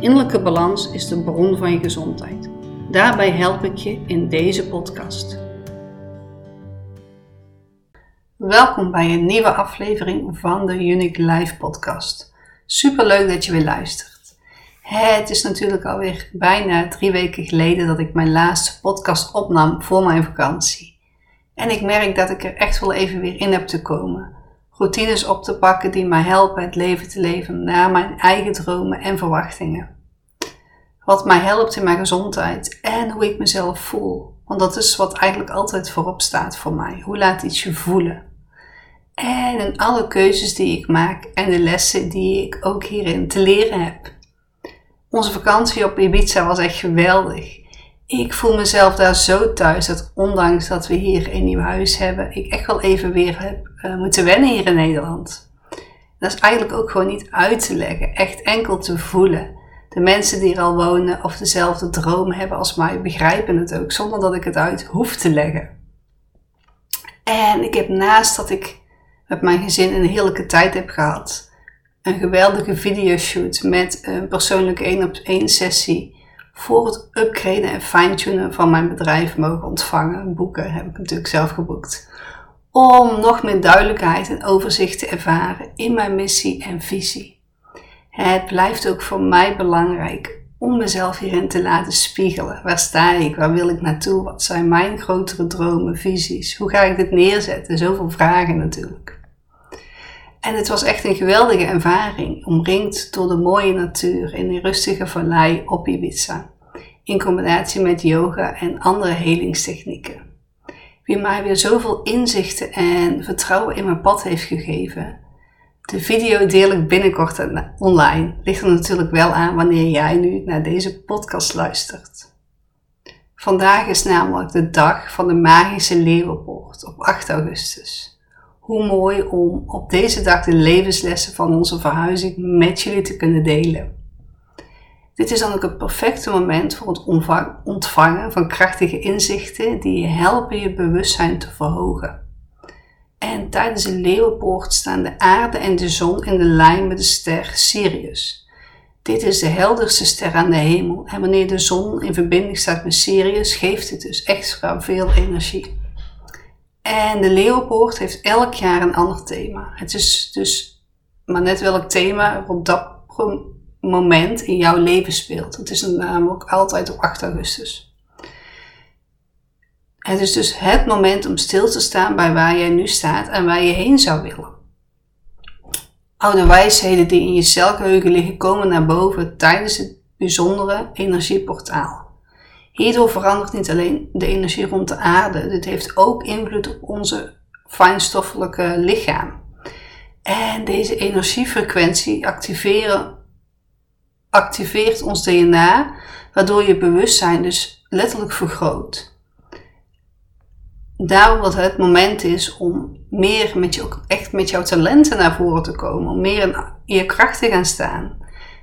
Innerlijke balans is de bron van je gezondheid. Daarbij help ik je in deze podcast. Welkom bij een nieuwe aflevering van de Unique Life podcast. Super leuk dat je weer luistert. Het is natuurlijk alweer bijna drie weken geleden dat ik mijn laatste podcast opnam voor mijn vakantie. En ik merk dat ik er echt wel even weer in heb te komen. Routines op te pakken die mij helpen het leven te leven naar mijn eigen dromen en verwachtingen. Wat mij helpt in mijn gezondheid en hoe ik mezelf voel. Want dat is wat eigenlijk altijd voorop staat voor mij. Hoe laat iets je voelen? En in alle keuzes die ik maak en de lessen die ik ook hierin te leren heb. Onze vakantie op Ibiza was echt geweldig. Ik voel mezelf daar zo thuis dat ondanks dat we hier een nieuw huis hebben, ik echt wel even weer heb uh, moeten wennen hier in Nederland. Dat is eigenlijk ook gewoon niet uit te leggen, echt enkel te voelen. De mensen die er al wonen of dezelfde droom hebben als mij begrijpen het ook zonder dat ik het uit hoef te leggen. En ik heb naast dat ik met mijn gezin een heerlijke tijd heb gehad, een geweldige videoshoot met een persoonlijke 1 op 1 sessie voor het upgraden en fine-tunen van mijn bedrijf mogen ontvangen. Boeken heb ik natuurlijk zelf geboekt. Om nog meer duidelijkheid en overzicht te ervaren in mijn missie en visie. Het blijft ook voor mij belangrijk om mezelf hierin te laten spiegelen. Waar sta ik? Waar wil ik naartoe? Wat zijn mijn grotere dromen, visies? Hoe ga ik dit neerzetten? Zoveel vragen natuurlijk. En het was echt een geweldige ervaring, omringd door de mooie natuur in een rustige vallei op Ibiza, in combinatie met yoga en andere helingstechnieken. Wie mij weer zoveel inzichten en vertrouwen in mijn pad heeft gegeven. De video deel ik binnenkort online. Ligt er natuurlijk wel aan wanneer jij nu naar deze podcast luistert. Vandaag is namelijk de dag van de magische leeuwenpoort op 8 augustus. Hoe mooi om op deze dag de levenslessen van onze verhuizing met jullie te kunnen delen. Dit is dan ook het perfecte moment voor het ontvangen van krachtige inzichten die je helpen je bewustzijn te verhogen. En tijdens de leeuwenpoort staan de aarde en de zon in de lijn met de ster Sirius. Dit is de helderste ster aan de hemel en wanneer de zon in verbinding staat met Sirius geeft het dus extra veel energie. En de Leeuwpoort heeft elk jaar een ander thema. Het is dus maar net welk thema op dat moment in jouw leven speelt. Het is namelijk altijd op 8 augustus. Het is dus het moment om stil te staan bij waar jij nu staat en waar je heen zou willen. Oude wijsheden die in je celgeheugen liggen komen naar boven tijdens het bijzondere energieportaal. Hierdoor verandert niet alleen de energie rond de aarde, dit heeft ook invloed op onze fijnstoffelijke lichaam. En deze energiefrequentie activeert ons DNA, waardoor je bewustzijn dus letterlijk vergroot. Daarom dat het moment is om meer met je, echt met jouw talenten naar voren te komen, om meer in je kracht te gaan staan.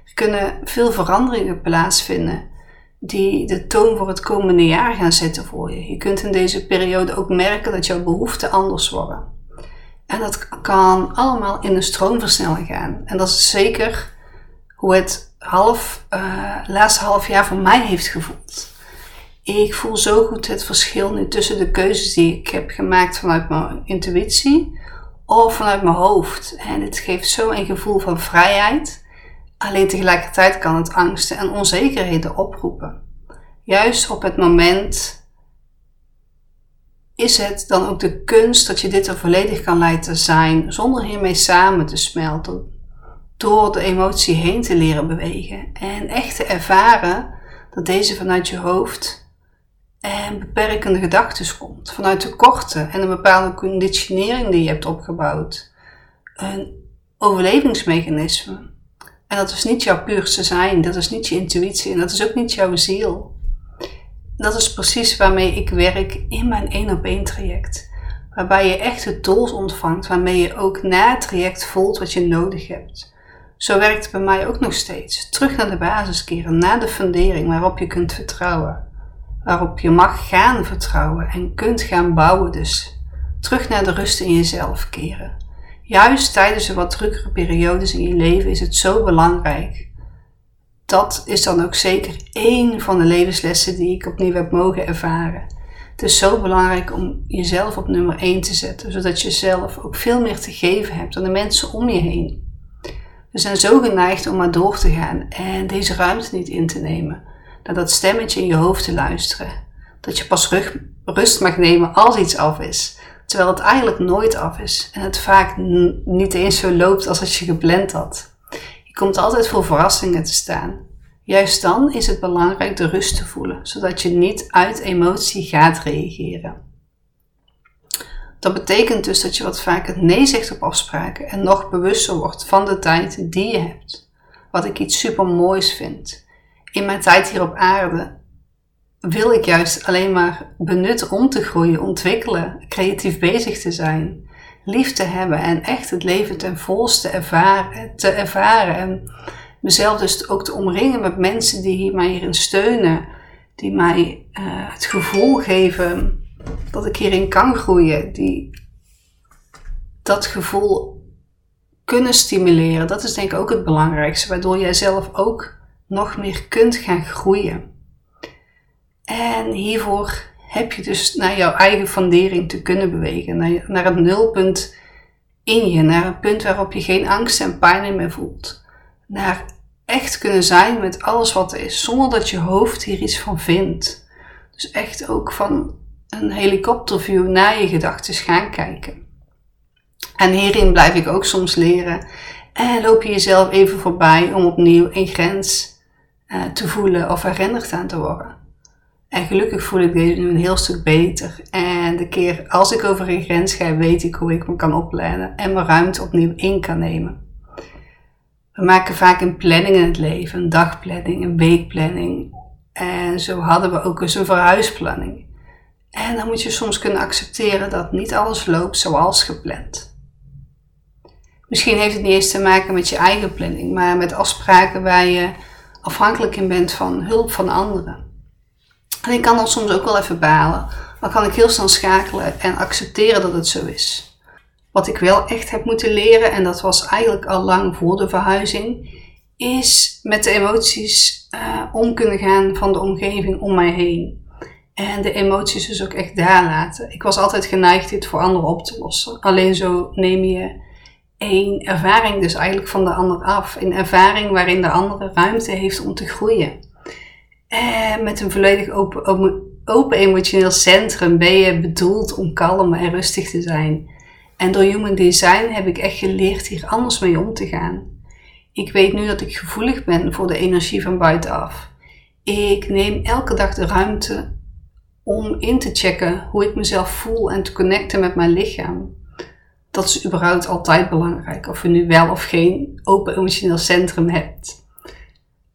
Er kunnen veel veranderingen plaatsvinden die de toon voor het komende jaar gaan zetten voor je. Je kunt in deze periode ook merken dat jouw behoeften anders worden. En dat kan allemaal in een stroomversnelling gaan. En dat is zeker hoe het half, uh, laatste half jaar voor mij heeft gevoeld. Ik voel zo goed het verschil nu tussen de keuzes die ik heb gemaakt vanuit mijn intuïtie of vanuit mijn hoofd. En het geeft zo een gevoel van vrijheid Alleen tegelijkertijd kan het angsten en onzekerheden oproepen. Juist op het moment is het dan ook de kunst dat je dit er volledig kan laten zijn zonder hiermee samen te smelten. Door de emotie heen te leren bewegen en echt te ervaren dat deze vanuit je hoofd en beperkende gedachten komt. Vanuit tekorten en een bepaalde conditionering die je hebt opgebouwd. Een overlevingsmechanisme En dat is niet jouw puurste zijn, dat is niet je intuïtie en dat is ook niet jouw ziel. Dat is precies waarmee ik werk in mijn één op één traject. Waarbij je echt de tools ontvangt waarmee je ook na het traject voelt wat je nodig hebt. Zo werkt het bij mij ook nog steeds. Terug naar de basis keren, naar de fundering waarop je kunt vertrouwen. Waarop je mag gaan vertrouwen en kunt gaan bouwen dus. Terug naar de rust in jezelf keren. Juist tijdens de wat drukkere periodes in je leven is het zo belangrijk. Dat is dan ook zeker één van de levenslessen die ik opnieuw heb mogen ervaren. Het is zo belangrijk om jezelf op nummer 1 te zetten, zodat je zelf ook veel meer te geven hebt aan de mensen om je heen. We zijn zo geneigd om maar door te gaan en deze ruimte niet in te nemen. Naar dat stemmetje in je hoofd te luisteren. Dat je pas rust mag nemen als iets af is. Terwijl het eigenlijk nooit af is en het vaak niet eens zo loopt als als je gepland had. Je komt altijd voor verrassingen te staan. Juist dan is het belangrijk de rust te voelen, zodat je niet uit emotie gaat reageren. Dat betekent dus dat je wat vaker nee zegt op afspraken en nog bewuster wordt van de tijd die je hebt. Wat ik iets super moois vind. In mijn tijd hier op aarde wil ik juist alleen maar benutten om te groeien, ontwikkelen, creatief bezig te zijn, lief te hebben en echt het leven ten volste ervaren, te ervaren. En mezelf dus ook te omringen met mensen die mij hierin steunen, die mij uh, het gevoel geven dat ik hierin kan groeien, die dat gevoel kunnen stimuleren. Dat is denk ik ook het belangrijkste, waardoor jij zelf ook nog meer kunt gaan groeien. En hiervoor heb je dus naar jouw eigen fundering te kunnen bewegen, naar, naar het nulpunt in je, naar een punt waarop je geen angst en pijn meer voelt. Naar echt kunnen zijn met alles wat er is, zonder dat je hoofd hier iets van vindt. Dus echt ook van een helikopterview naar je gedachten gaan kijken. En hierin blijf ik ook soms leren. En loop je jezelf even voorbij om opnieuw een grens uh, te voelen of herinnerd aan te worden. En gelukkig voel ik deze nu een heel stuk beter. En de keer als ik over een grens ga, weet ik hoe ik me kan opleiden en mijn ruimte opnieuw in kan nemen. We maken vaak een planning in het leven, een dagplanning, een weekplanning. En zo hadden we ook eens een verhuisplanning. En dan moet je soms kunnen accepteren dat niet alles loopt zoals gepland. Misschien heeft het niet eens te maken met je eigen planning, maar met afspraken waar je afhankelijk in bent van hulp van anderen. En ik kan dan soms ook wel even balen, maar kan ik heel snel schakelen en accepteren dat het zo is. Wat ik wel echt heb moeten leren, en dat was eigenlijk al lang voor de verhuizing, is met de emoties uh, om kunnen gaan van de omgeving om mij heen. En de emoties dus ook echt daar laten. Ik was altijd geneigd dit voor anderen op te lossen. Alleen zo neem je één ervaring dus eigenlijk van de ander af. Een ervaring waarin de andere ruimte heeft om te groeien. En met een volledig open, open, open emotioneel centrum ben je bedoeld om kalm en rustig te zijn. En door Human Design heb ik echt geleerd hier anders mee om te gaan. Ik weet nu dat ik gevoelig ben voor de energie van buitenaf. Ik neem elke dag de ruimte om in te checken hoe ik mezelf voel en te connecten met mijn lichaam. Dat is überhaupt altijd belangrijk, of je nu wel of geen open emotioneel centrum hebt.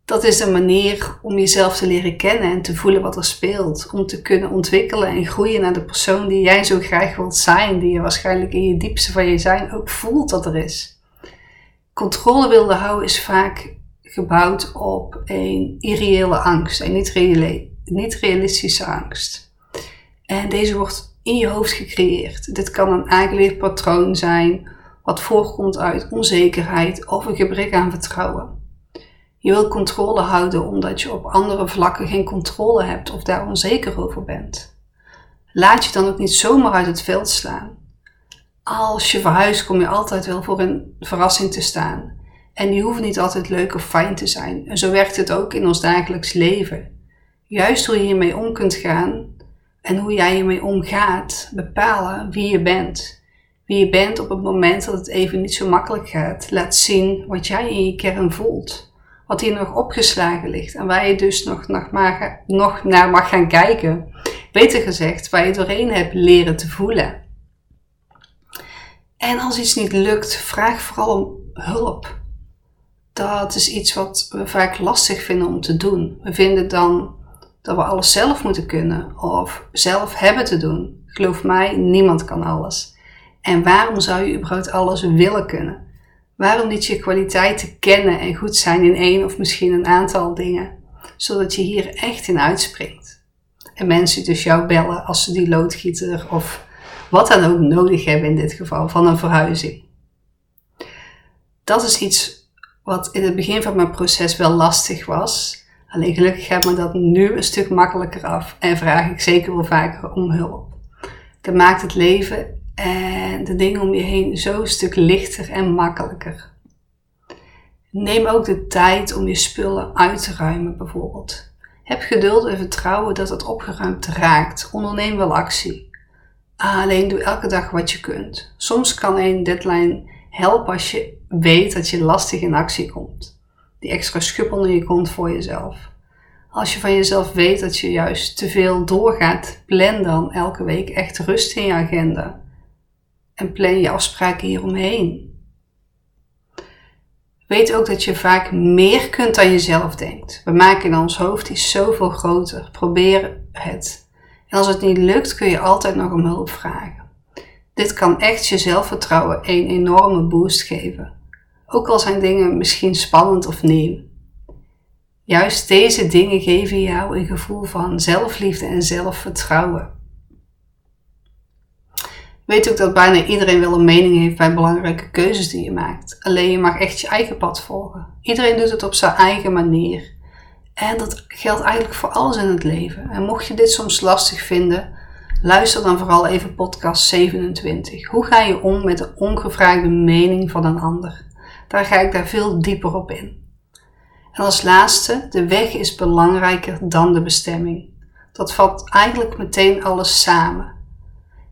Dat is een manier om jezelf te leren kennen en te voelen wat er speelt. Om te kunnen ontwikkelen en groeien naar de persoon die jij zo graag wilt zijn. Die je waarschijnlijk in je diepste van je zijn ook voelt dat er is. Controle willen houden is vaak gebouwd op een irreële angst. Een niet, realistische angst. En deze wordt in je hoofd gecreëerd. Dit kan een aangeleerd patroon zijn wat voorkomt uit onzekerheid of een gebrek aan vertrouwen. Je wilt controle houden omdat je op andere vlakken geen controle hebt of daar onzeker over bent. Laat je dan ook niet zomaar uit het veld slaan. Als je verhuist kom je altijd wel voor een verrassing te staan. En die hoeft niet altijd leuk of fijn te zijn. En zo werkt het ook in ons dagelijks leven. Juist hoe je hiermee om kunt gaan en hoe jij hiermee omgaat, bepalen wie je bent. Wie je bent op het moment dat het even niet zo makkelijk gaat. Laat zien wat jij in je kern voelt wat hier nog opgeslagen ligt en waar je dus nog, nog, nog naar mag gaan kijken. Beter gezegd, waar je doorheen hebt leren te voelen. En als iets niet lukt, vraag vooral om hulp. dat is iets wat we vaak lastig vinden om te doen. We vinden dan dat we alles zelf moeten kunnen of zelf hebben te doen. Geloof mij, niemand kan alles. En waarom zou je überhaupt alles willen kunnen? Waarom niet je kwaliteiten kennen en goed zijn in één of misschien een aantal dingen, zodat je hier echt in uitspringt? En mensen dus jou bellen als ze die loodgieter of wat dan ook nodig hebben in dit geval van een verhuizing. Dat is iets wat in het begin van mijn proces wel lastig was. Alleen gelukkig gaat me dat nu een stuk makkelijker af en vraag ik zeker wel vaker om hulp. Dat maakt het leven en de dingen om je heen zo een stuk lichter en makkelijker. Neem ook de tijd om je spullen uit te ruimen, bijvoorbeeld. Heb geduld en vertrouwen dat het opgeruimd raakt. Onderneem wel actie. Alleen doe elke dag wat je kunt. Soms kan een deadline helpen als je weet dat je lastig in actie komt. Die extra schub onder je kont voor jezelf. Als je van jezelf weet dat je juist te veel doorgaat, plan dan elke week echt rust in je agenda en plan je afspraken hieromheen. Weet ook dat je vaak meer kunt dan je zelf denkt. We maken in ons hoofd iets zoveel groter. Probeer het. En als het niet lukt, kun je altijd nog om hulp vragen. Dit kan echt je zelfvertrouwen een enorme boost geven. Ook al zijn dingen misschien spannend of nieuw. Juist deze dingen geven jou een gevoel van zelfliefde en zelfvertrouwen. Weet ook dat bijna iedereen wel een mening heeft bij belangrijke keuzes die je maakt. Alleen je mag echt je eigen pad volgen. Iedereen doet het op zijn eigen manier. En dat geldt eigenlijk voor alles in het leven. En mocht je dit soms lastig vinden, luister dan vooral even podcast 27. Hoe ga je om met de ongevraagde mening van een ander? Daar ga ik daar veel dieper op in. En als laatste, de weg is belangrijker dan de bestemming. Dat vat eigenlijk meteen alles samen.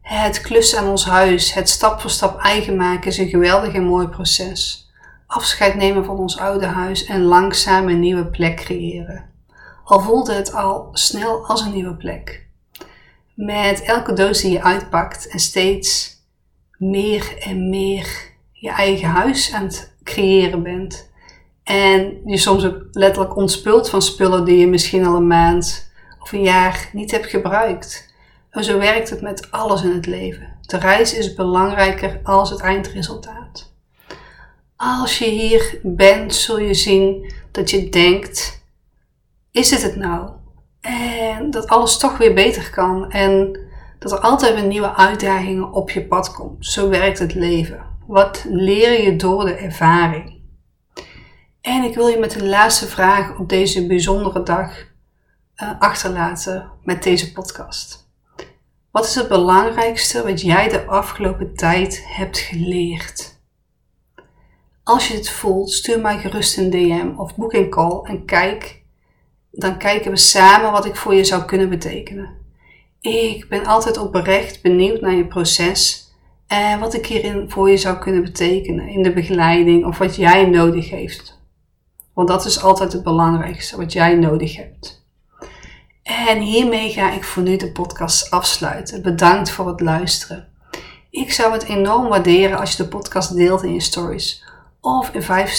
Het klussen aan ons huis, het stap voor stap eigen maken is een geweldig en mooi proces. Afscheid nemen van ons oude huis en langzaam een nieuwe plek creëren. Al voelde het al snel als een nieuwe plek. Met elke doos die je uitpakt en steeds meer en meer je eigen huis aan het creëren bent. En je soms ook letterlijk ontspult van spullen die je misschien al een maand of een jaar niet hebt gebruikt. En zo werkt het met alles in het leven. De reis is belangrijker als het eindresultaat. Als je hier bent, zul je zien dat je denkt: is het het nou? En dat alles toch weer beter kan en dat er altijd weer nieuwe uitdagingen op je pad komt. Zo werkt het leven. Wat leer je door de ervaring? En ik wil je met de laatste vraag op deze bijzondere dag uh, achterlaten met deze podcast. Wat is het belangrijkste wat jij de afgelopen tijd hebt geleerd? Als je het voelt, stuur mij gerust een DM of boek een call en kijk. Dan kijken we samen wat ik voor je zou kunnen betekenen. Ik ben altijd oprecht benieuwd naar je proces en wat ik hierin voor je zou kunnen betekenen in de begeleiding of wat jij nodig heeft. Want dat is altijd het belangrijkste, wat jij nodig hebt. En hiermee ga ik voor nu de podcast afsluiten. Bedankt voor het luisteren. Ik zou het enorm waarderen als je de podcast deelt in je stories of een 5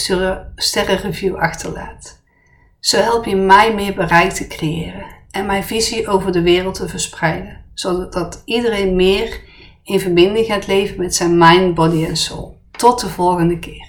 sterren review achterlaat. Zo help je mij meer bereik te creëren en mijn visie over de wereld te verspreiden, zodat iedereen meer in verbinding gaat leven met zijn mind, body en soul. Tot de volgende keer.